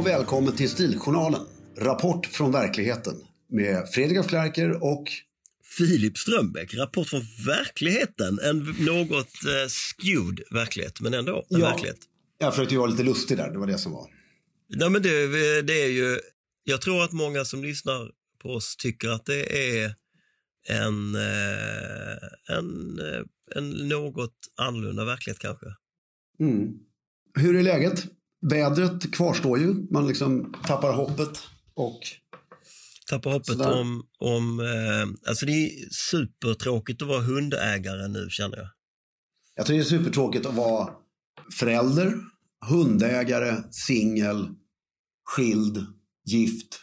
Och välkommen till Stiljournalen. Rapport från verkligheten med Fredrik af Klerker och Filip Strömbäck, Rapport från verkligheten. En något eh, skewed verklighet, men ändå en Ja. verklighet. Jag försökte ju vara lite lustig där, det var det som var. Nej, men det, det är ju, jag tror att många som lyssnar på oss tycker att det är en, eh, en, eh, en något annorlunda verklighet kanske. Mm. Hur är läget? Vädret kvarstår ju, man liksom tappar hoppet och Tappar hoppet Sådär. om, om eh, alltså det är supertråkigt att vara hundägare nu känner jag. jag tycker det är supertråkigt att vara förälder, hundägare, singel, skild, gift.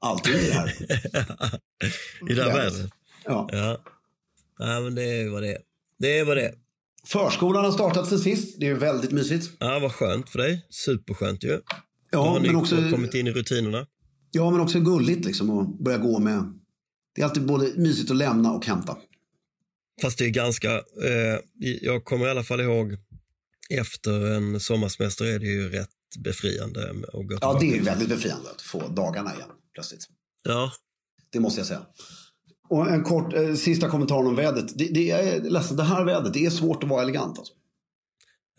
Allting i det här. I Vädret. vädret. Ja. Ja. ja, men det är vad det är. Det är vad det är. Förskolan har startat sen sist, det är väldigt mysigt. Ja, vad skönt för dig. Superskönt ju. Ja, har men också, kommit in i rutinerna. ja, men också gulligt liksom att börja gå med. Det är alltid både mysigt att lämna och hämta. Fast det är ganska, eh, jag kommer i alla fall ihåg efter en sommarsemester är det ju rätt befriande att gå Ja, det är ju väldigt befriande att få dagarna igen plötsligt. Ja, Det måste jag säga. Och en kort eh, sista kommentar om vädret. Det, det är ledsen, det här vädret, det är svårt att vara elegant. Alltså.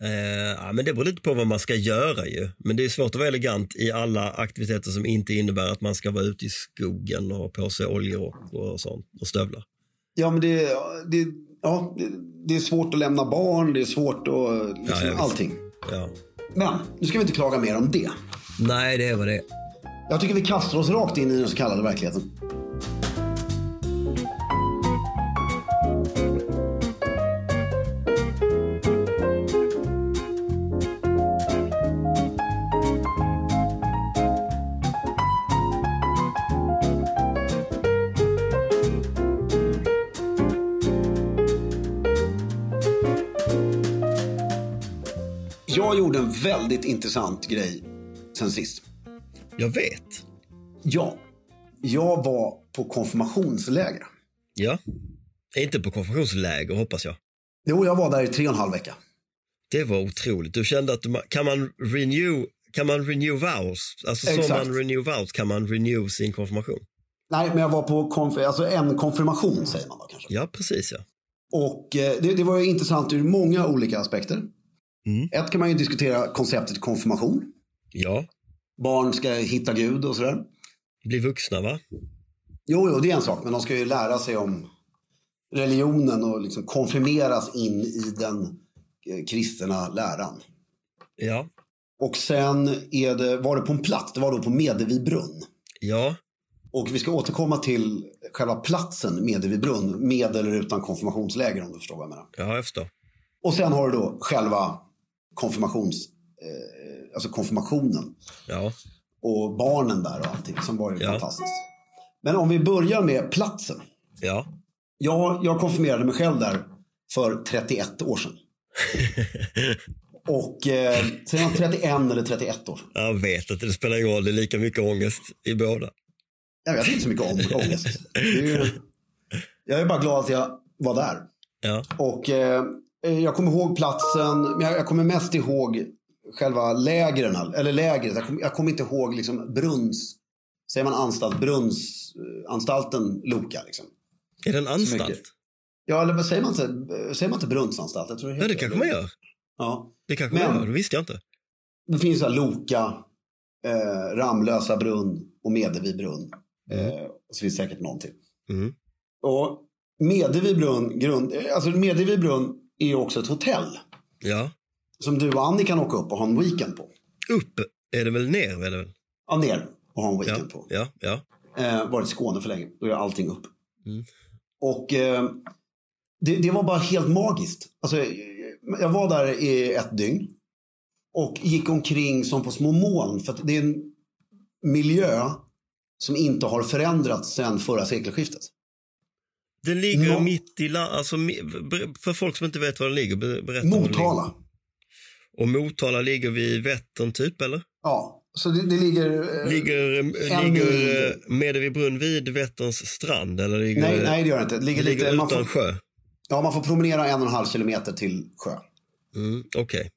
eh, ja, men det beror lite på vad man ska göra ju. Men det är svårt att vara elegant i alla aktiviteter som inte innebär att man ska vara ute i skogen och ha på sig oljerock och sånt och stövlar. Ja, men det, det, ja, det, är svårt att lämna barn, det är svårt att... Liksom, Ja, allting. Ja. Men, nu ska vi inte klaga mer om det. Nej, det är vad det är. Jag tycker vi kastar oss rakt in i den så kallade verkligheten. Gjorde en väldigt intressant grej sen sist. Jag vet. Ja, jag var på konfirmationsläger. Ja. Inte på konfirmationsläger hoppas jag. Jo, jag var där i tre och en halv vecka. Det var otroligt. Du kände att du, kan man renew, kan man renew vows? Alltså som Exakt. man renew vows kan man renew sin konfirmation. Nej, men jag var på konf- alltså en konfirmation säger man då kanske. Ja, precis ja. Och eh, det, det var ju intressant ur många olika aspekter. Mm. Ett kan man ju diskutera konceptet konfirmation. Ja, Barn ska hitta Gud och sådär. bli vuxna va? Jo, jo, det är en sak. Men de ska ju lära sig om religionen och liksom konfirmeras in i den eh, kristna läran. Ja, Och sen är det, var det på en plats, det var då på Medevibrunn. ja, Och vi ska återkomma till själva platsen Medevibrunn, med eller utan konfirmationsläger om du förstår vad jag menar. ja jag förstår. Och sen har du då själva konfirmations, eh, alltså konfirmationen. Ja, Och barnen där och allting som var ju Ja. fantastiskt. Men om vi börjar med platsen. ja. Jag, jag konfirmerade mig själv där för 31 år sedan. Och eh, säger man 31 eller 31 år? Jag vet att det spelar ingen roll, det är lika mycket ångest i båda. Jag vet inte så mycket om ångest. Är ju, jag är bara glad att jag var där. Ja, Och eh, jag kommer ihåg platsen, men jag, kommer mest ihåg själva lägren, eller lägret. Jag, kom, jag kommer inte ihåg liksom brunns, säger man anstalt, brunnsanstalten Loka liksom. är det en anstalt? Ja, eller vad säger man inte? Säger man inte brunnsanstalt? Jag tror det Ja, heter det kanske man gör. Ja. Det kanske Men- man gör, det visste jag inte. Det finns så Loka, eh, Ramlösa brunn och Medevi brunn. Eh, och så finns det säkert någon till. Mm. Och Medevi brunn, grund, eh, alltså Medevi brunn är ju också ett hotell. Ja, Som du och Annie kan åka upp och ha en weekend på. upp är det väl ner? Är det väl? Ja, ner och ha en Ja, weekend på. ja, ja. Eh, varit i Skåne för länge. Då gör allting upp. Mm. Och eh, det, det var bara helt magiskt. Alltså, eh, jag var där i ett dygn. Och gick omkring som på små moln. För det är en miljö som inte har förändrats sedan förra sekelskiftet. Det ligger Nå- mitt i landet, alltså, för folk som inte vet var det ligger, ber- berätta det ligger. Motala. Och Motala ligger vid Vättern typ eller? Ja, så det, det ligger... eh, Ligger, en ligger eh, Medevibrunn vid Vätterns strand? Eller ligger, nej, nej, det gör det inte. Det det ligger, ligger lite, utan får, sjö? ja, man får promenera en och en halv kilometer till sjö. Mm, Okej.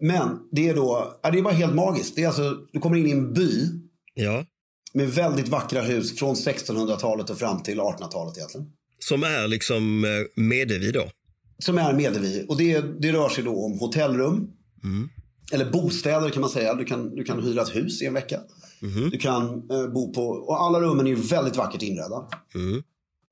Men det är då, det är bara helt magiskt. Det är alltså, du kommer in i en by Ja. med väldigt vackra hus från 1600-talet och fram till 1800-talet egentligen. Som är liksom eh, Medevi då? Som är Medevi. Och det, det rör sig då om hotellrum. Mm. Eller bostäder kan man säga. Du kan, du kan hyra ett hus i en vecka. Mhm. Du kan eh, bo på, och alla rummen är väldigt vackert inredda. Mm.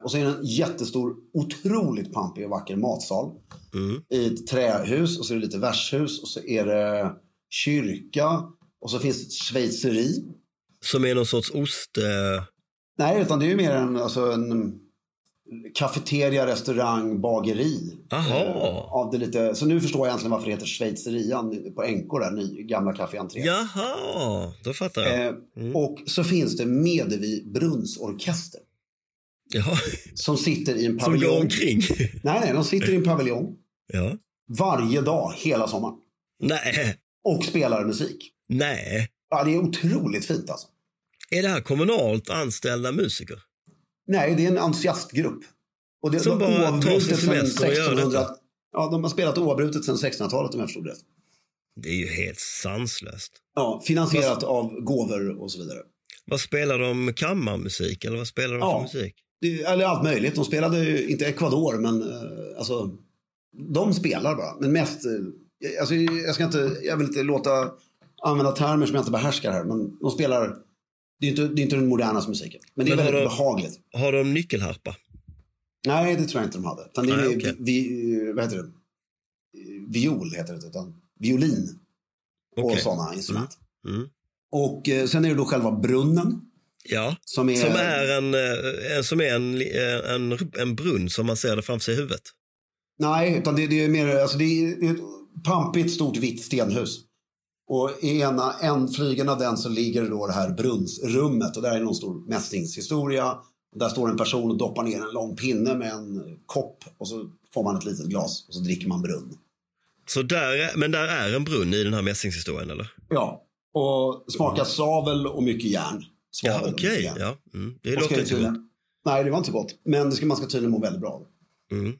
Och så är det en jättestor, otroligt pampig och vacker matsal. Mm. I ett trähus och så är det lite värdshus och så är det kyrka. Och så finns det ett schweizeri. Som är någon sorts ost... Eh, Nej, utan det är ju mer en, alltså en kafeteria, restaurang, bageri. Eh, av det lite, så nu förstår jag egentligen varför det heter schweizerian på NK där, ny, gamla Café Entré. jaha, då fattar jag. Eh, Mm. Och så finns det Medevi brunnsorkester. Jaha. Som sitter i en Som går paviljong. omkring. Nej, nej, de sitter i en paviljong ja. varje dag hela sommaren. Nej, Och spelar musik. nej. Ja, det är otroligt fint alltså. Är det här kommunalt anställda musiker? Nej, det är en entusiastgrupp. Och det, Som de bara oavbrutet sedan semester och gör 1600 detta. Ja, de har spelat oavbrutet sedan 1600-talet om jag förstod rätt. Det är ju helt sanslöst. Ja, finansierat av gåvor och så vidare. Vad spelar de? Kammarmusik eller vad spelar de Ja. för musik? Det, eller allt möjligt. De spelade ju, inte Ecuador, men eh, alltså. De spelar bara. Men mest, eh, alltså, jag ska inte, jag vill inte låta använda termer som jag inte behärskar här. Men de spelar, det är inte, det är inte den modernaste musiken. Men det är Men väldigt de- behagligt. Har de nyckelharpa? Nej, det tror jag inte de hade. Utan det är, vi, okej. vi, vad heter det? Viol heter det, utan violin och sådana instrument. Mm. Och eh, sen är det då själva brunnen. Ja, Som är, som är, en, eh, en, som är en, eh, en, en brunn som man ser det framför sig i huvudet. Nej, utan det, det är mer, alltså det är ett pampigt stort vitt stenhus. Och i ena en flygeln av den så ligger då det här brunnsrummet och där är någon stor mässingshistoria. Där står en person och doppar ner en lång pinne med en kopp och så får man ett litet glas och så dricker man brunn. Så där, är- men där är en brunn i den här mässingshistorien eller? Ja, och smakar svavel och mycket järn. Svavel Ja, okej. järn. Ja, mm. Det låter inte tydligen- gott. Nej, det var inte gott. Men det ska, man ska tydligen må väldigt bra. Mm.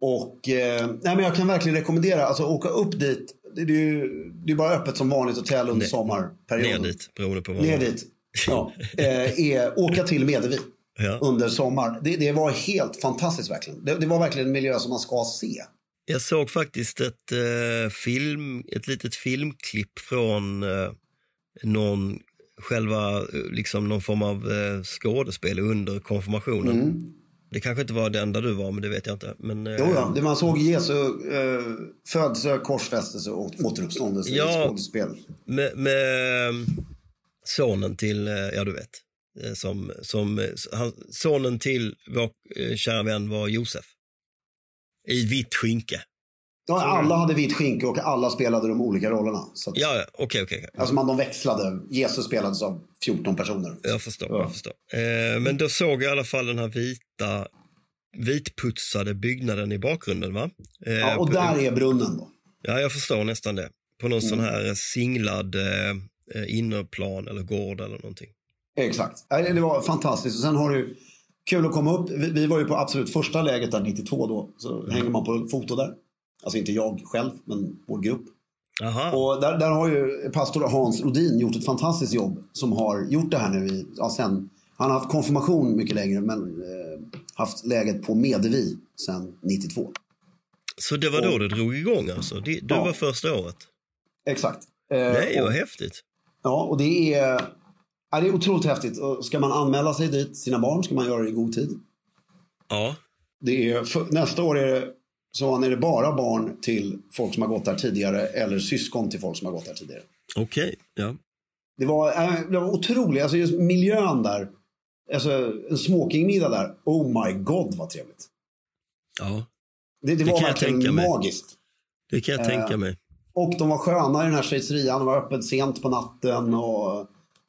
Och eh, nej, men jag kan verkligen rekommendera, alltså åka upp dit. Det, är ju det är bara öppet som vanligt hotell under sommarperioden. Ner dit, beroende på vad Ner dit. Ja, eh, är, åka till Medevi Ja. under sommar. Det, det var helt fantastiskt verkligen. Det, det var verkligen en miljö som man ska se. Jag såg faktiskt ett, eh, film, ett litet filmklipp från eh, någon, själva, eh, liksom någon form av eh, skådespel under konfirmationen. Mm. Det kanske inte var den där du var, men det vet jag inte. Men, eh, Jo, ja. Det man såg Jesu eh, födelse, korsfästelse och återuppståndelse i Ja. ett skådespel. med, med eh, sonen till, eh, ja du vet, eh, som, som han, sonen till vår kära vän var Josef. I vitt skynke. Ja, alla hade vitt skinke och alla spelade de olika rollerna. Så att, Ja, okej. okej. Alltså man, de växlade. Jesus spelades av 14 personer. Jag förstår. Ja. Jag förstår. Eh, men då såg jag i alla fall den här vita, vitputsade byggnaden i bakgrunden. va? Eh, Ja, och på- där är brunnen då. Ja, jag förstår nästan det. På någon Mm. sån här singlad eh, eh, innerplan eller gård eller någonting. Exakt. Det var fantastiskt. Och sen har du kul att komma upp. Vi, vi var ju på absolut första läget där 92 då. Så hänger man på foto där. Alltså inte jag själv, men vår grupp. Aha. Och där, där har ju pastor Hans Rodin gjort ett fantastiskt jobb. Som har gjort det här nu i, ja, sen, han har haft konfirmation mycket längre men eh, haft läget på Medevi sen 92. Så det var då det drog igång alltså? Det, det Ja. var första året? Exakt. Eh, Nej, och- vad häftigt. Ja, och det är, ja, det är otroligt häftigt. Och ska man anmäla sig dit, sina barn, ska man göra det i god tid. Ja, Det är, för, nästa år är det, så är det bara barn till folk som har gått där tidigare eller syskon till folk som har gått där tidigare. okej. Ja. Det var, äh, det var otroligt, alltså just miljön där. Alltså en smokingmiddag där. Oh my god vad trevligt. ja, Det, det, Det var verkligen mig. magiskt. det kan jag Eh, tänka mig. Och de var sköna i den här schweizerian. De var öppet sent på natten och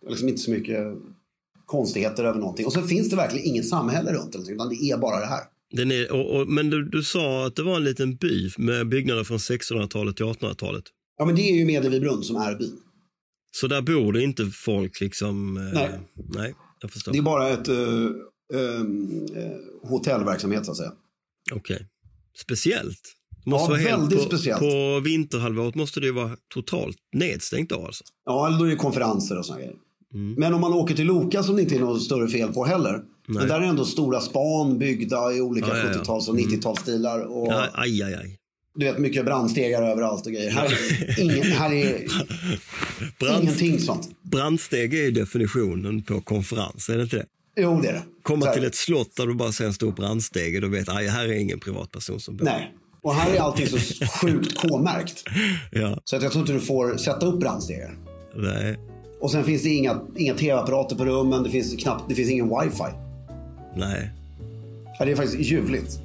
liksom inte så mycket konstigheter över någonting. Och så finns det verkligen inget samhälle runt det, utan det är bara det här. Den är, och, och, men du, du sa att det var en liten by med byggnader från 1600-talet till 1800-talet. Ja, men det är ju Medevibrunn som är byn. Så där bor det inte folk liksom? eh, Nej. Nej, jag förstår. Det är bara ett uh, hotellverksamhet så att säga. Okej. Speciellt. Det Ja, måste vara helt- väldigt på, speciellt. På vinterhalvåret måste det ju vara totalt nedstängt då alltså. Ja, eller då är det konferenser och såna grejer. Mm. Men om man åker till Loka som det inte är något större fel på heller. Nej. Men där är ändå stora span byggda i olika Ja, ja, ja. 70-tals och 90-talsstilar. Och Ja, aj, aj, aj. du vet mycket brandstegar överallt och grejer. Här är, ingen, här är Brand, ingenting sånt. brandsteg är definitionen på konferens, är det inte det? Jo, det är det. Komma till ett slott där du bara ser en stor brandstege, då vet aj, här är ingen privatperson som bor. Nej. Och här är allting så sjukt K-märkt. Ja, Så att jag tror inte du får sätta upp brandstegar. nej, Och sen finns det inga, inga tv-apparater på rummen. Det finns, knappt, det finns ingen wifi. Nej. Ja, det är faktiskt ljuvligt.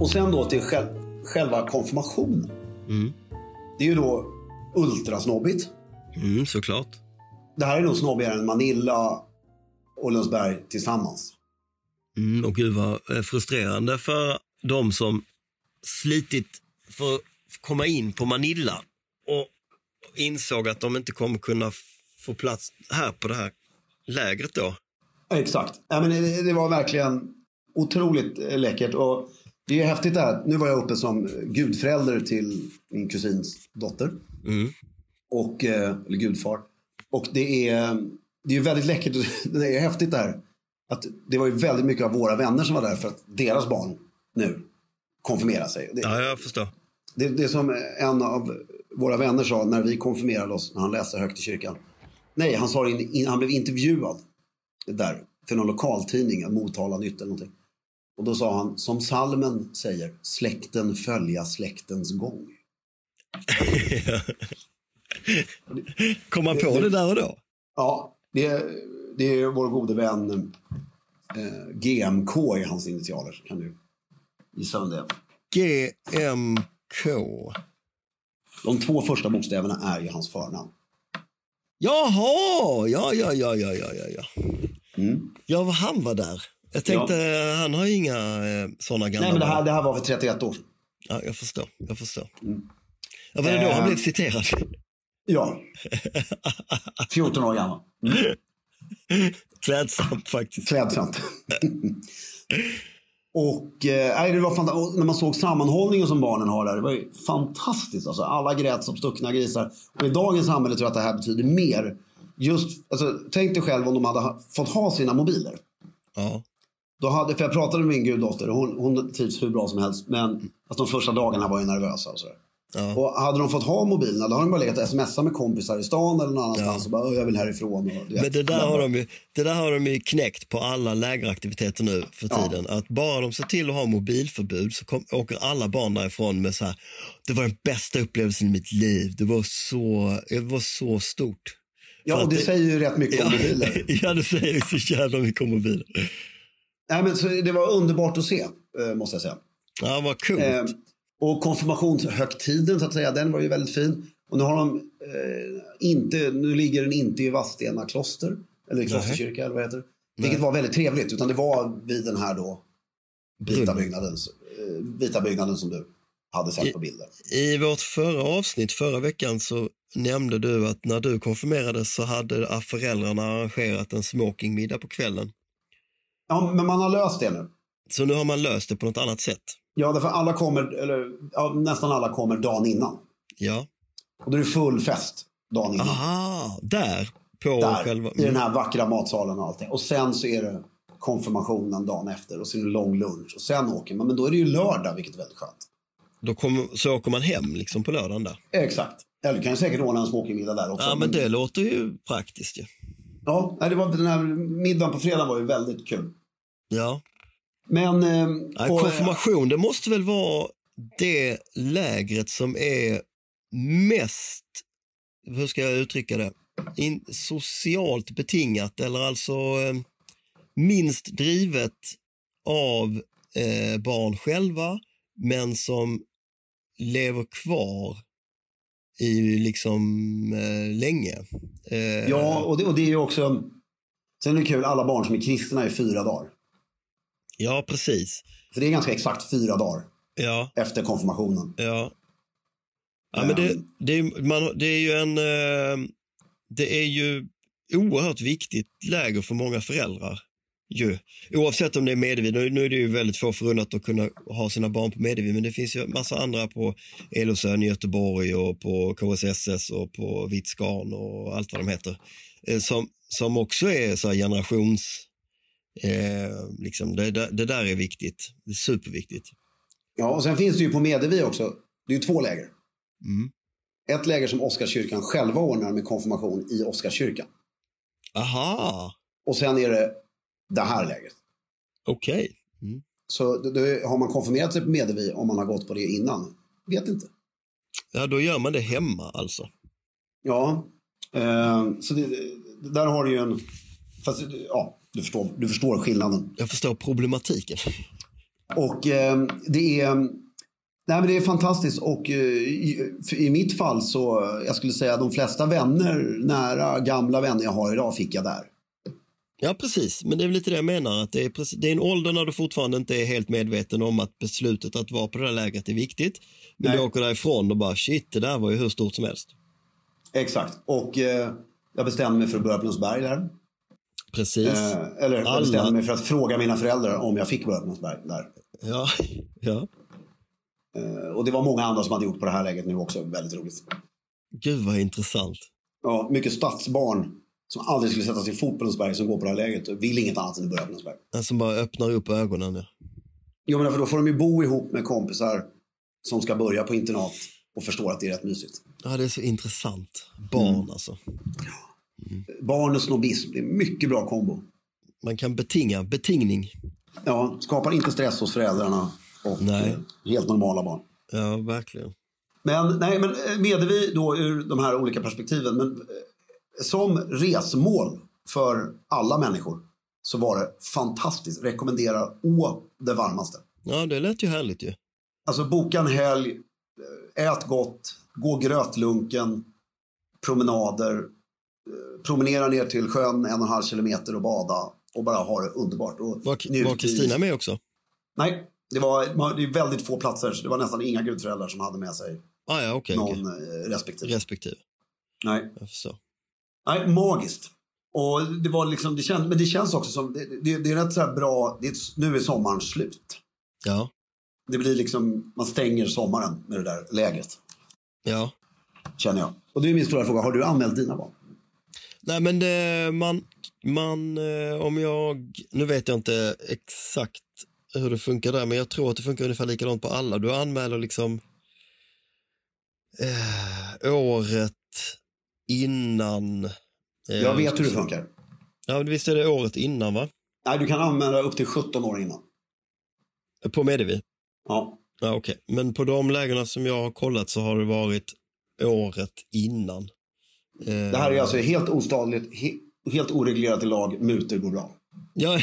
Och sen då till själv, själva konfirmationen. Mm. Det är ju då ultrasnobbigt. Mm, såklart. Det här är nog snobbigare än Manilla och Lundsberg tillsammans. Mm, och gud vad eh, frustrerande för de som slitit för att komma in på Manilla och insåg att de inte kommer kunna få plats här på det här lägret då. Exakt. Ja, men det, var verkligen otroligt läckert. Och det är häftigt det här. Nu var jag uppe som gudförälder till min kusins dotter. Mm. Och, eh, eller gudfar. Och det är, det är väldigt läckert. Det är häftigt det här. Att det var ju väldigt mycket av våra vänner som var där för att deras barn nu konfirmerar sig. Det, Ja, jag förstår. Det, det är som en av våra vänner sa när vi konfirmerade oss, när han läste högt i kyrkan. Nej, han, sa in, in, han blev intervjuad där för någon lokaltidning, Motala Nytt eller någonting. Och då sa han, som salmen säger, släkten följa släktens gång. Kom man på det där och då? Ja, det, är- det är vår gode vän eh, GMK i hans initialer. Kan du gissa vem det är? GMK. De två första bokstäverna är ju hans förnamn. Jaha, ja, ja, ja, ja, ja, ja, ja. Mm. Ja, han var där. Jag tänkte, han har ju inga eh, sådana gamla... Nej, men det här, det här var för 31 år sedan. Ja, jag förstår, jag förstår. Mm. Ja, var det då Eh. han blev citerad? Ja. 14 år gammal. Klädsamt faktiskt. Klädsamt. Och, eh, det var när man såg sammanhållningen som barnen har där, det var ju fantastiskt. Alltså, alla grät som stuckna grisar. Och i dagens samhälle tror jag att det här betyder mer. Just, alltså, tänk dig själv om de hade ha, fått ha sina mobiler. Ja. Då hade, för jag pratade med min guddotter och hon, hon trivs hur bra som helst. Men att de första dagarna var ju nervösa och sådär. Ja. Och hade de fått ha mobilerna då hade de bara legat och smsat med kompisar i stan eller någon annanstans Ja. och bara "Åh, jag vill härifrån. Och, vet, Men det där, har de ju, det där har de ju knäckt på alla lägeraktiviteter nu för Ja. tiden. Att bara de ser till att ha mobilförbud så kom, åker alla barn därifrån med så här, det var den bästa upplevelsen i mitt liv. Det var så, det var så stort. Ja, och att det säger ju rätt mycket om Ja, mobiler. ja, det säger ju så jävla mycket om mobiler. Nej, men det var underbart att se, eh, måste jag säga. Ja, vad coolt. Och konfirmationshögtiden, så att säga, den var ju väldigt fin. Och nu har de eh, inte, nu ligger den inte i Vadstena kloster, eller i klosterkyrka eller vad det heter. Vilket var väldigt trevligt, utan det var vid den här då vita Brunnen. byggnaden, eh, vita byggnaden som du hade sett på bilder. I vårt förra avsnitt förra veckan så nämnde du att när du konfirmerades så hade föräldrarna arrangerat en smokingmiddag på kvällen. Ja, men man har löst det nu. Så nu har man löst det på något annat sätt. Ja, därför alla kommer, eller ja, nästan alla kommer dagen innan. Ja. Och då är det full fest dagen innan. Aha, där på Där, själva... i den här vackra matsalen och allting. Och sen så är det konfirmationen dagen efter och sen lång lunch. Och sen åker man. Men då är det ju lördag, vilket är väldigt skönt. Då kommer, så åker man hem liksom på lördagen där. Exakt. Eller du kan ju säkert ordna en smokingmiddag där också. Ja, men det låter ju praktiskt ju. Ja, det var, den här middagen på fredag var ju väldigt kul. Ja. Men... Eh, och, konfirmation, det måste väl vara det lägret som är mest, hur ska jag uttrycka det, In, socialt betingat eller alltså eh, minst drivet av eh, barn själva men som lever kvar i liksom eh, länge. Eh, ja, och det, och det är ju också... Sen är det kul, alla barn som är kristna i fyra dagar. Ja, precis. För det är ganska exakt fyra dagar Ja, efter konfirmationen. Ja. Ja, men det, Ehm. det, är, man, det är ju en... eh, Det är ju oerhört viktigt läger för många föräldrar. Ju. Oavsett om det är Medevi. Nu, nu är det ju väldigt få förunnat att kunna ha sina barn på Medevi, men det finns ju massa andra på Elosön i Göteborg och på KSSS och på Vitsgarn och allt vad de heter. eh, Som, som också är så här generations... Eh, liksom, det, det, där är viktigt. Det är superviktigt. Ja, och sen finns det ju på Medevi också. Det är ju två läger. Mm. Ett läger som Oscarskyrkan själva ordnar med konfirmation i Oscarskyrkan. Aha, Och sen är det det här lägret. okej. Så då, då har man konfirmerat sig på Medevi om man har gått på det innan? Vet inte. Ja, då gör man det hemma alltså. Ja, eh, så det, där har du ju en... Fast, ja, du förstår, du förstår skillnaden. Jag förstår problematiken. Och eh, det är... Nej, men det är fantastiskt och eh, i, mitt fall så, jag skulle säga de flesta vänner, nära gamla vänner jag har idag fick jag där. Ja, precis. Men det är lite det jag menar. Att det, är precis, det är en ålder när du fortfarande inte är helt medveten om att beslutet att vara på det där lägret är viktigt. Men Nej. du åker därifrån och bara shit, det där var ju hur stort som helst. Exakt. Och eh, jag bestämde mig för att börja på Lundsberg där. Precis. Eh, eller Alla- bestämde mig för att fråga mina föräldrar om jag fick börja på Lundsberg där. Ja, ja. Eh, och det var många andra som hade gjort på det här läget nu också. Väldigt roligt. Gud vad intressant. Ja, mycket stadsbarn som aldrig skulle sätta sin fot på Lundsberg som går på det här läget och vill inget annat än att börja på Lundsberg. Som bara öppnar upp ögonen. Ja. Jo, men för då får de ju bo ihop med kompisar som ska börja på internat och förstår att det är rätt mysigt. ja, det är så intressant. Barn Mm. alltså. Barn och snobbism, det är mycket bra kombo. Man kan betinga, betingning. Ja, skapar inte stress hos föräldrarna och Nej. eh, helt normala barn. Ja, verkligen. Men, nej, men eh, Medevi då ur de här olika perspektiven. Men eh, som resmål för alla människor så var det fantastiskt. Rekommenderar å det varmaste. Ja, det lät ju härligt ju. Alltså boka en helg, ät gott, gå grötlunken, promenader, promenera ner till sjön en och en halv kilometer och bada och bara ha det underbart. Och Var Kristina med också? Nej, det var det är väldigt få platser så det var nästan inga gudföräldrar som hade med sig Ah, ja, okej. någon okej. eh, respektive. Respektive. Nej. Jag förstår. Nej, magiskt. Och det var liksom, det känns, men det känns också som, det, det, det är rätt så bra, det nu är sommaren slut. Ja. Det blir liksom, man stänger sommaren med det där lägret. Ja. Känner jag. Och det är min stora fråga, har du anmält dina barn? Nej men det, man, man, eh, om jag, nu vet jag inte exakt hur det funkar där, men jag tror att det funkar ungefär likadant på alla. Du anmäler liksom eh, året innan. Eh, Jag vet hur det funkar. Ja, visst är det året innan va? Nej, du kan anmäla upp till 17 år innan. På Medevi? Ja. Ja, okej. Men på de lägena som jag har kollat så har det varit året innan. Eh, Det här är alltså helt ostadligt, he, helt oreglerat i lag, mutor går bra. Ja,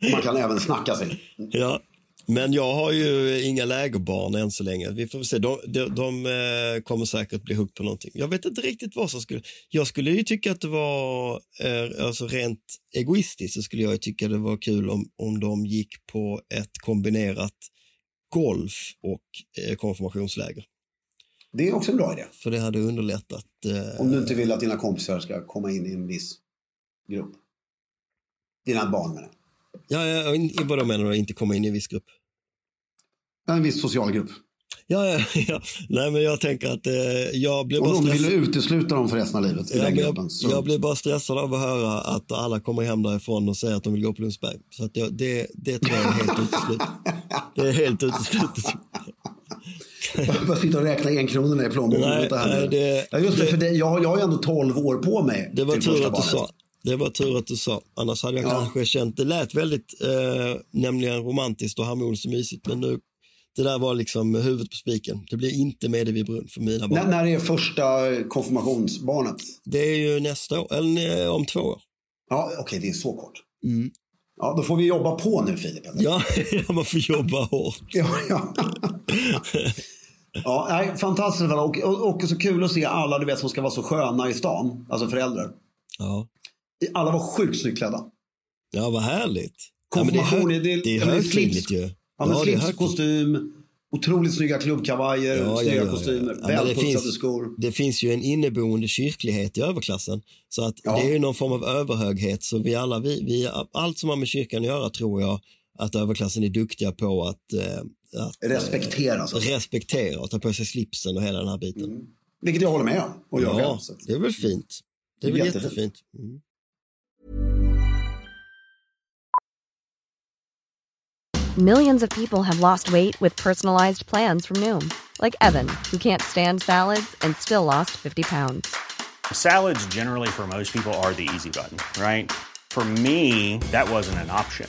Man kan även snacka sig. ja, men jag har ju inga lägerbarn än så länge. Vi får se. De, de, de eh, kommer säkert bli hooked på någonting. Jag vet inte riktigt vad som skulle... Jag skulle ju tycka att det var, eh, alltså rent egoistiskt så skulle jag ju tycka det var kul om, om de gick på ett kombinerat golf och eh, konfirmationsläger. Det är också en bra idé. För det hade underlättat. Eh, Om du inte vill att dina kompisar ska komma in i en viss grupp. Dina barn menar jag. Ja, ja, in- vad menar du? Inte komma in i en viss grupp? En viss social grupp. Ja, ja, ja. Nej, men jag tänker att eh, jag blir bara om du vill stressad. utesluta dem för resten av livet i Ja, den gruppen. jag, Så... jag blir bara stressad av att höra att alla kommer hem därifrån och säger att de vill gå på Lundsberg. Så att jag, det, det tror jag är helt uteslutet. Det är helt uteslutet. Bara sitta och räkna enkronorna i plånboken. Nej, nej, det- ja, just det, det- för det, jag, jag har ju ändå 12 år på mig Det var tur att du sa. Det var tur att du sa. Annars hade jag Ja. kanske känt, det lät väldigt eh, nämligen romantiskt och harmoniskt och mysigt. Men nu, det där var liksom huvudet på spiken. Det blir inte med vid brunn för mina barn. När, när är första konfirmationsbarnet? Det är ju nästa år, eller eh, om två år. Ja, okej, det är så kort. Mm. Ja, då får vi jobba på nu Filip. Ja, man får jobba hårt. Ja, ja. ja nej, fantastiskt. Och, och, och så kul att se alla du vet som ska vara så sköna i stan, alltså föräldrar. Ja, Alla var sjukt snyggt klädda. ja vad härligt. Ja, det är, Konfirmation, hö- det är- det är ja, högtidligt slips. ju. Ja, men är slips, kostym, otroligt snygga klubbkavajer, Ja, ja, snygga ja, ja. kostymer, Ja, välputsade finns- skor. Det finns ju en inneboende kyrklighet i överklassen. Så att Ja. det är ju någon form av överhöghet. Så vi alla, vi, vi, allt som har med kyrkan att göra tror jag att överklassen är duktiga på att, eh, att Respektera. Så. respektera och ta på sig slipsen och hela den här biten. Mm. Vilket jag håller med om. Och jag ja, själv, att- det är väl fint. Det är väl Jättefint. jättefint. Mm. Millions of people have lost weight with personalized plans from Noom, like Evan, who can't stand salads and still lost 50 pounds. Salads, generally, for most people, are the easy button, right? For me, that wasn't an option.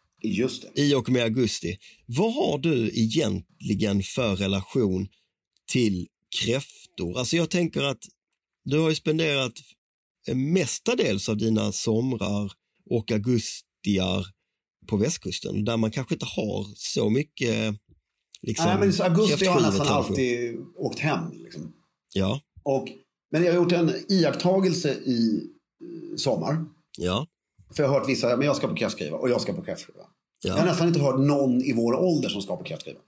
Just det. i och med augusti. Vad har du egentligen för relation till kräftor? Alltså jag tänker att du har ju spenderat mestadels av dina somrar och augustiar på västkusten där man kanske inte har så mycket liksom, Nej, men augusti har jag nästan alltid åkt hem. Liksom. Ja, Och, men jag har gjort en iakttagelse i eh, sommar. ja, För jag har hört vissa, men jag ska på kräftskiva och jag ska på kräftskiva. Jag har ja. nästan inte hört någon i vår ålder som ska på kräftskiva.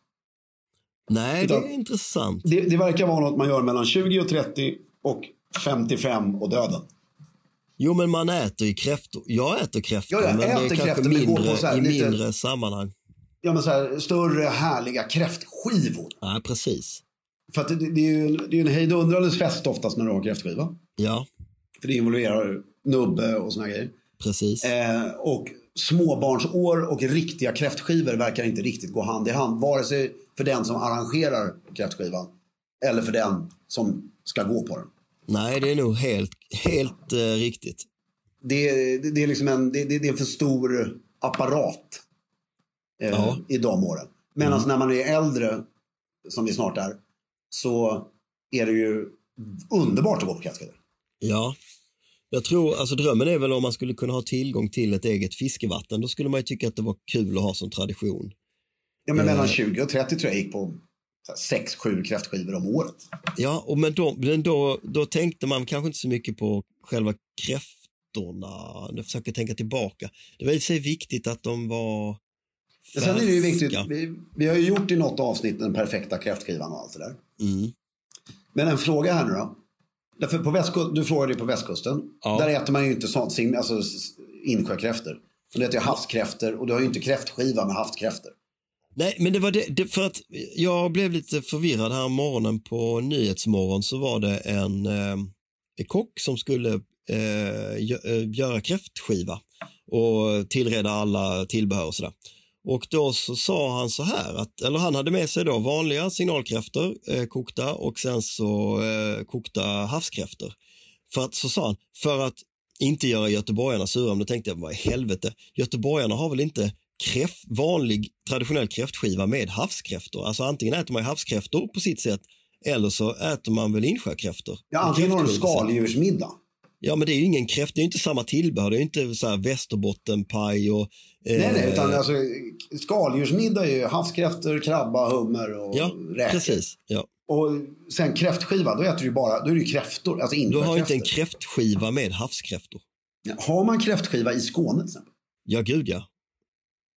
Nej, det Utan- är intressant. Det, det verkar vara något man gör mellan 20 och 30 och 55 och döden. Jo, men man äter ju kräftor. Jag äter kräftor, Ja, jag men det är äter kanske det går på mindre, här i lite- mindre sammanhang. Ja, men så här, större härliga kräftskivor. Ja, precis. För att det, det är ju det är en hejdundrandes fest oftast när du har kräftskiva. Ja, För det involverar nubbe och såna grejer. Precis. Eh, och småbarnsår och riktiga kräftskivor verkar inte riktigt gå hand i hand. Vare sig för den som arrangerar kräftskivan eller för den som ska gå på den. Nej, det är nog helt, helt eh, riktigt. Det, det, det är liksom en, det, det är en för stor apparat eh, Ja. i de åren. Medan när man är äldre, som vi snart är, så är det ju underbart att gå på kräftskidor. Ja. Jag tror, alltså drömmen är väl om man skulle kunna ha tillgång till ett eget fiskevatten. Då skulle man ju tycka att det var kul att ha som tradition. Ja, men Eh. mellan 20 och 30 tror jag gick på 6-7 kräftskivor om året. Ja, och men då, men då, då tänkte man kanske inte så mycket på själva kräftorna. Jag försöker tänka tillbaka. Det var i sig viktigt att de var Men Sen är det ju viktigt, färska. vi, vi har ju gjort i något avsnitt den perfekta kräftskivan och allt det där. Mm. Men en fråga här nu då. Därför på västkusten, du frågade ju på västkusten. Ja. Där äter man ju inte sånt, alltså insjökräftor. Det heter ju havskräftor och du har ju inte kräftskiva med havskräftor. Nej, men det var det, det, för att jag blev lite förvirrad här morgonen på Nyhetsmorgon så var det en eh, kock som skulle eh, eh, göra kräftskiva och tillreda alla tillbehör och sådär. Och då så sa han så här, att, eller han hade med sig då vanliga signalkräftor eh, kokta och sen så eh, kokta havskräftor. För att, så sa han, för att inte göra göteborgarna sura, men då tänkte jag, vad i helvete, göteborgarna har väl inte kräft, vanlig traditionell kräftskiva med havskräftor. Alltså antingen äter man havskräftor på sitt sätt eller så äter man väl insjökräftor. Ja, antingen har du skaldjursmiddag. Ja, men det är ju ingen kräft, det är ju inte samma tillbehör. Det är ju inte så här västerbottenpaj och... eh, Nej, nej, utan alltså, skaldjursmiddag är ju havskräftor, krabba, hummer och Ja, räkor. precis. Ja. Och sen kräftskiva, då äter du ju bara, då är det ju kräftor, alltså Du har inte en kräftskiva med havskräftor. Har man kräftskiva i Skåne till exempel? Ja, gud ja.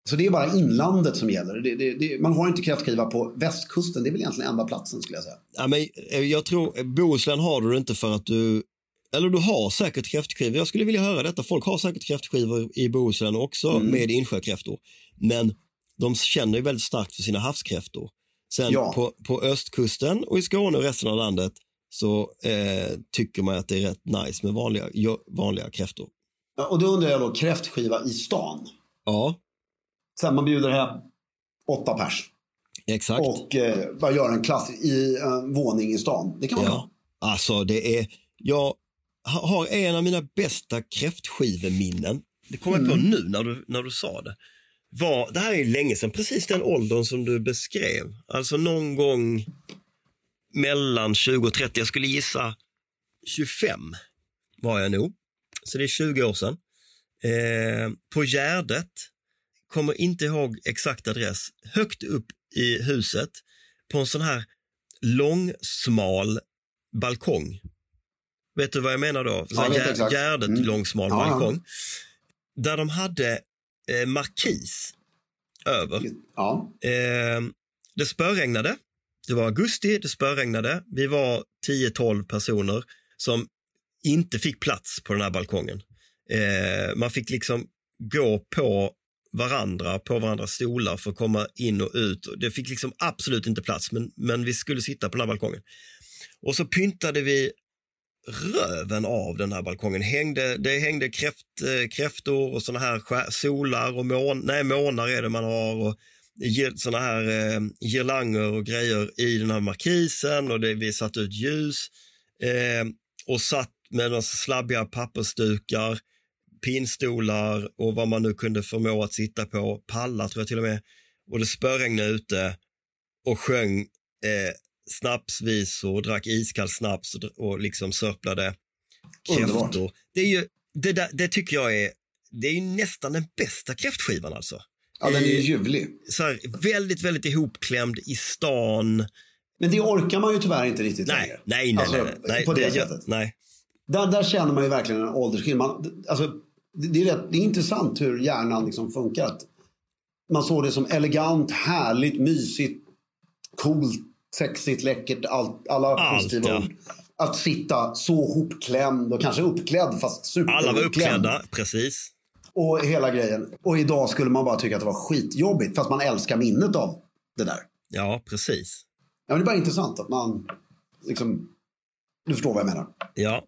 Så det är bara inlandet som gäller. Det, det, det, man har inte kräftskiva på västkusten. Det är väl egentligen enda platsen skulle jag säga. Ja, men eh, jag tror, Bohuslän har du inte för att du, eller du har säkert kräftskivor. Jag skulle vilja höra detta. Folk har säkert kräftskivor i Bohuslän också Mm. med insjökräftor. Men de känner ju väldigt starkt för sina havskräftor. Sen Ja. på, på östkusten och i Skåne och resten av landet så eh, tycker man att det är rätt nice med vanliga, vanliga kräftor. Ja, Och då undrar jag då, kräftskiva i stan. Ja, Sen man bjuder hem åtta pers exakt. och eh, bara gör en klass i en våning i stan. Det kan bra. Ja, alltså det är, jag har en av mina bästa kräftskiveminnen. Det kommer jag på nu när du, när du sa det. Var, det här är länge sedan, precis den åldern som du beskrev. Alltså någon gång mellan 20 och 30, jag skulle gissa 25 var jag nog. Så det är 20 år sedan. Eh, på Gärdet, kommer inte ihåg exakt adress, högt upp i huset på en sån här lång, smal balkong. Vet du vad jag menar då? Så Ja. Gärdet Mm. lång, smal Ja, ja. balkong. Där de hade eh, markis över. Ja. Eh, det spöregnade. Det var augusti, det spöregnade. Vi var 10-12 personer som inte fick plats på den här balkongen. Eh, man fick liksom gå på varandra, på varandras stolar för att komma in och ut. Det fick liksom absolut inte plats, men, men vi skulle sitta på den här balkongen. Och så pyntade vi röven av den här balkongen. Hängde, det hängde kräft, eh, kräftor och såna här solar och mån, nej, månar är det man har. Och såna här eh, girlanger och grejer i den här markisen och det, vi satte ut ljus eh, och satt med några slabbiga pappersdukar, pinstolar och vad man nu kunde förmå att sitta på, pallar tror jag till och med. Och det spöregnade ute och sjöng eh, snapsvisor drack iskall snaps och, liksom sörplade kräftor. Det, är ju, det, där, det tycker jag är, det är nästan den bästa kräftskivan alltså. ja, den är ju I- ljuvlig. så här, väldigt, väldigt ihopklämd i stan. Men det orkar man ju tyvärr inte riktigt Nej, längre. nej, nej. Alltså, nej, nej, på det, gör- sättet. Nej. Där, där känner man ju verkligen en åldersskillnad. Alltså, det, det, är rätt, det är intressant hur hjärnan liksom funkar. Man såg det som elegant, härligt, mysigt, coolt, sexigt, läckert, allt, alla Allt, positiva ja. ord. Att sitta så hopklämd och kanske uppklädd fast super Alla var uppklädda, precis. Och hela grejen. Och idag skulle man bara tycka att det var skitjobbigt fast man älskar minnet av det där. Ja, precis. Ja, men det är bara intressant att man liksom... Du förstår vad jag menar. Ja.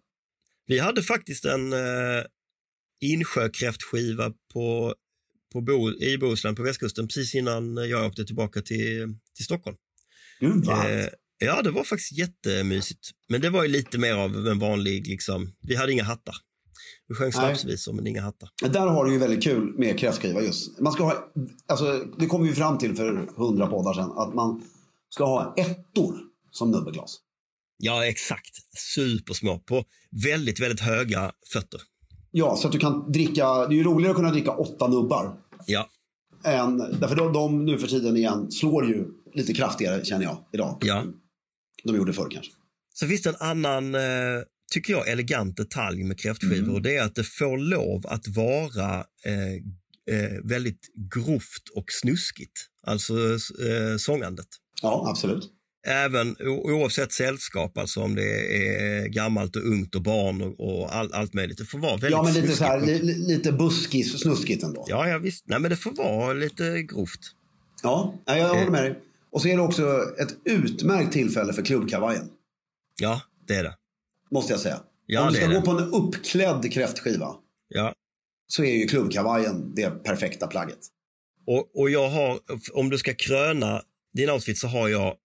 Vi hade faktiskt en eh, insjökräftskiva på, på Bo, i Bohuslän på västkusten precis innan jag åkte tillbaka till, till Stockholm. Gud vad Eh. Ja, det var faktiskt jättemysigt. Men det var ju lite mer av en vanlig, liksom, vi hade inga hattar. Vi sjöng snapsvisor men inga hattar. Där har du ju väldigt kul med kräftskiva just. Man ska ha, alltså, det kom vi fram till för hundra poddar sedan. Att man ska ha ettor som nubbeglas. Ja, exakt. Supersmå på väldigt, väldigt höga fötter. Ja, så att du kan dricka. Det är ju roligare att kunna dricka åtta nubbar. Ja, Än, därför de, de nu för tiden igen slår ju lite kraftigare känner jag idag. ja. De gjorde förr kanske. Så finns det en annan, eh, tycker jag, elegant detalj med kräftskivor och det är att det får lov att vara eh, eh, väldigt grovt och snuskigt. Alltså eh, sångandet. Ja, absolut. Även oavsett sällskap, alltså om det är gammalt och ungt och barn och, och all, allt möjligt. Det får vara väldigt Ja, men lite så här, li, li- lite buskis, snuskigt ändå. Ja, ja, visst. Nej, men det får vara lite grovt. Ja, ja, jag håller med dig. Och så är det också ett utmärkt tillfälle för klubbkavajen. Ja, det är det. Måste jag säga. Ja, Om du ska gå det. på en uppklädd kräftskiva Ja. så är ju klubbkavajen det perfekta plagget. Och, och jag har, om du ska kröna din outfit så har jag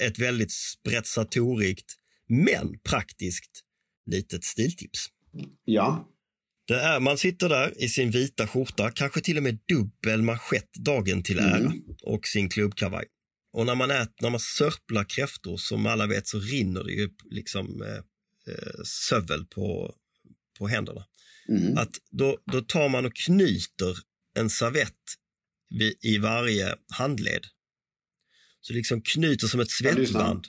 ett väldigt spretsatorigt men praktiskt litet stiltips. Ja, Det är, man sitter där i sin vita skjorta, kanske till och med dubbel manschett dagen till ära och sin klubbkavaj. Och när man, äter, när man sörplar kräftor, som alla vet, så rinner det ju liksom eh, eh, sövel på, på händerna. Mm. Att då, då tar man och knyter en servett vid, i varje handled. Så liksom knyter som ett svettband.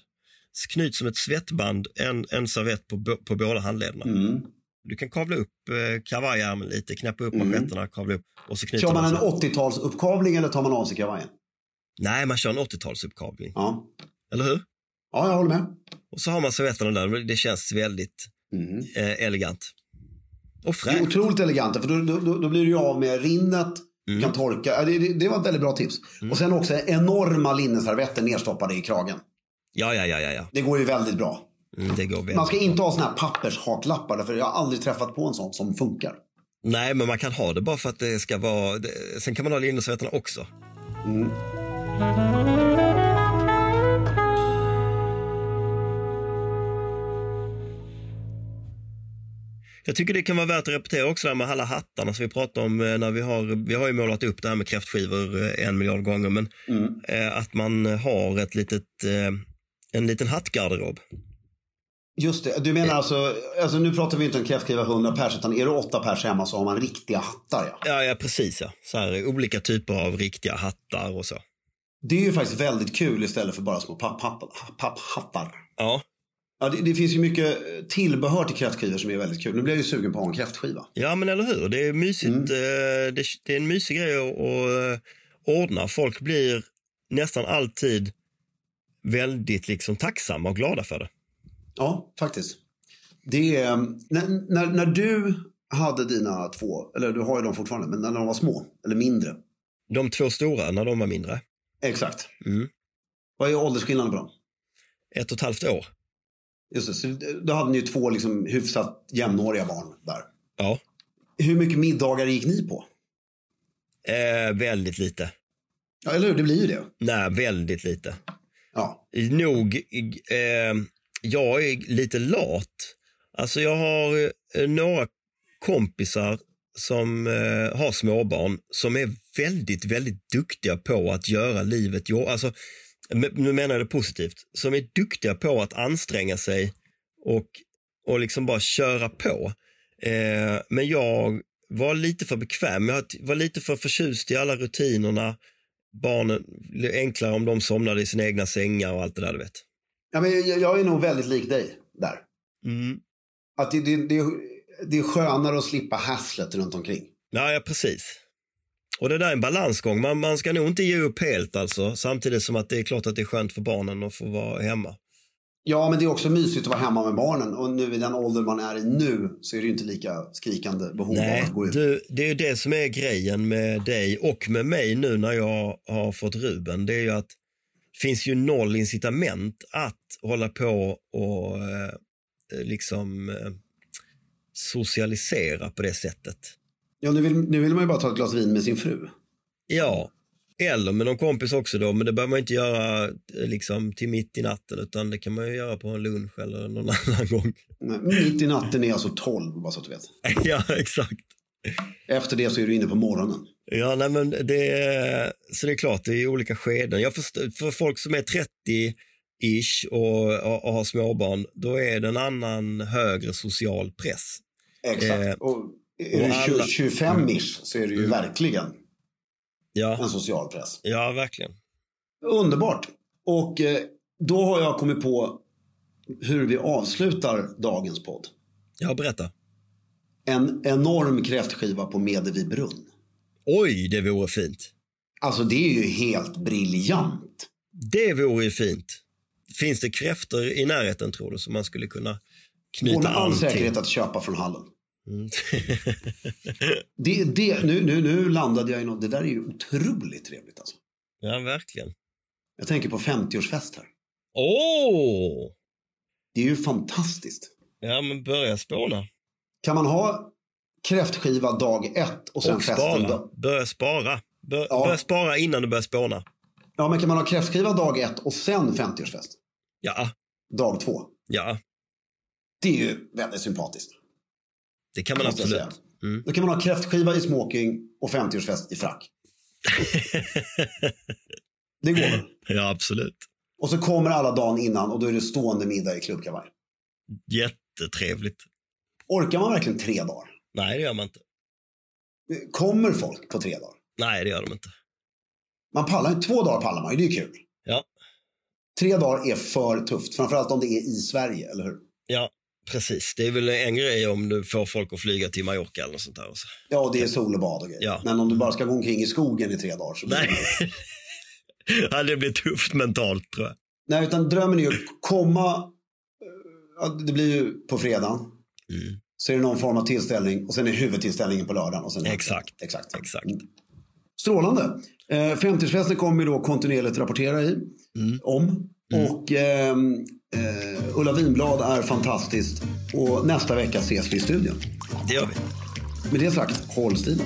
Knyt som ett svettband en, en servett på, på båda handlederna. Mm. Du kan kavla upp eh, kavajärmen lite, knäppa upp manschetterna, kavla upp och så knyter Kör man en så. 80-talsuppkavling eller tar man av sig kavajen? Nej, man kör en 80-talsuppkavling. Ja. Eller hur? ja, jag håller med. Och så har man servetterna där. Det känns väldigt Mm. eh, elegant. Och Det är otroligt elegant, för då, då, då blir du ju av med rinnet, Mm. kan torka. Det, det, det var ett väldigt bra tips. Och sen också enorma linneservetter nerstoppade i kragen. Ja, ja, ja, ja. ja. Det går ju väldigt bra. Mm, det går väldigt Man ska inte ha såna här pappershaklappar, för jag har aldrig träffat på en sån som funkar. Nej, men man kan ha det bara för att det ska vara... Sen kan man ha linneservetterna också. Jag tycker det kan vara värt att repetera också det här med alla hattarna som vi pratade om eh, när vi har, vi har ju målat upp det här med kräftskivor eh, en miljard gånger, men eh, att man har ett litet, en liten hattgarderob. Just det, du menar alltså, alltså nu pratar vi inte om kräftskiva 100 pers, utan är det 8 pers hemma så har man riktiga hattar. Ja. Ja, ja precis ja. Så här, olika typer av riktiga hattar och så. Det är ju faktiskt väldigt kul istället för bara små papphattar. Papp, papphattar. Ja, ja, det, det finns ju mycket tillbehör till kräftskivor som är väldigt kul. Nu blir jag ju sugen på att ha en kräftskiva. Ja, men eller hur? Det är mysigt. eh, Det, det är en mysig grej att, eh, ordna. Folk blir nästan alltid väldigt liksom tacksamma och glada för det. Ja, faktiskt. Det är, när, när, när du hade dina två, eller du har ju dem fortfarande, men när de var små eller mindre. De två stora, när de var mindre, Exakt. Mm. Vad är åldersskillnaden på dem? ett och ett halvt år. Just det, så då hade ni ju två liksom hyfsat jämnåriga barn där. Ja, Hur mycket middagar gick ni på? eh, väldigt lite. Ja, eller hur? Det blir ju det. Nej, väldigt lite. Ja. Nog, eh, jag är lite lat. Alltså jag har eh, några kompisar som eh, har småbarn som är väldigt, väldigt duktiga på att göra livet jobbigt. Alltså, nu menar jag det positivt. Som är duktiga på att anstränga sig och, och liksom bara köra på. Eh, men jag var lite för bekväm. Jag var lite för förtjust i alla rutinerna. Barnen, enklare om de somnade i sina egna sängar och allt det där du vet. ja men jag, jag är nog väldigt lik dig där. Mm. Att det, det, det, det är skönare att slippa hasslet runt omkring. Ja, ja, precis. Och det där är en balansgång. Man, man ska nog inte ge upp helt alltså. Samtidigt som att det är klart att det är skönt för barnen att få vara hemma. Ja, men det är också mysigt att vara hemma med barnen. Och nu i den ålder man är i nu så är det inte lika skrikande behov av Nej, att gå ut. du, det är det som är grejen med dig och med mig nu när jag har fått Ruben. Det är ju att det finns ju noll incitament att hålla på och eh, liksom eh, socialisera på det sättet. Ja, nu vill, nu vill man ju bara ta ett glas vin med sin fru. Ja, Eller med någon kompis också då, men det behöver man inte göra eh, liksom till mitt i natten utan det kan man ju göra på en lunch eller någon annan gång. Nej, Mitt i natten är alltså 12, bara så att du vet. ja, exakt. Efter det så är du inne på morgonen. Ja, nej men det är, så det är klart, det är olika skeden. Jag förstår, för folk som är 30-ish och, och, och har småbarn, då är det en annan högre social press. Exakt. Eh, och är du alla- 25-ish så är det ju verkligen Ja, en social press. ja verkligen. Underbart. Och eh, då har jag kommit på hur vi avslutar dagens podd. Ja, berätta. En enorm kräftskiva på Medevi brunn. Oj, det vore fint. Alltså det är ju helt briljant. Det vore ju fint. Finns det kräftor i närheten tror du som man skulle kunna Går knyta med all an säkerhet till? att köpa från hallen. Mm. Det, det, nu, nu, nu landade jag i något. Det där är ju otroligt trevligt alltså. ja, verkligen. Jag tänker på 50-årsfest här. Åh! Det är ju fantastiskt. Ja, men börja spåna. Kan man ha kräftskiva dag ett och sen Och festen spara. dag... Börja spara. Bör, Ja. Börja spara innan du börjar spåna. Ja, men kan man ha kräftskiva dag ett och sen 50-årsfest? Ja, Dag två. ja, Det är ju väldigt sympatiskt. Det kan man absolut. Mm. Då kan man ha kräftskiva i smoking och 50-årsfest i frack. Det går väl? ja, absolut. Och så kommer alla dagen innan och då är det stående middag i klubbkavaj. Jättetrevligt. Orkar man verkligen tre dagar? Nej, det gör man inte. Kommer folk på tre dagar? Nej, det gör de inte. Man pallar. Två dagar pallar man ju, det är kul. Ja, Tre dagar är för tufft, framförallt om det är i Sverige, eller hur? ja, precis. Det är väl en grej om du får folk att flyga till Mallorca eller något sånt där. Också. Ja, det är sol och bad och grejer. Ja. Men om du bara ska gå omkring i skogen i tre dagar så blir Nej. det... ja, det blir tufft mentalt tror jag. Nej, utan drömmen är ju att komma... eh, Det blir ju på fredagen. Mm. Så är det någon form av tillställning och sen är huvudtillställningen på lördagen. Och sen Exakt. Exakt. Exakt. Strålande. Eh, 50-årsfesten kommer vi då kontinuerligt rapportera i, Mm. om. Och ehm, eh, Ulla Winblad är fantastiskt. Och nästa vecka ses vi i studion. Det gör vi. Med det sagt, håll stilen.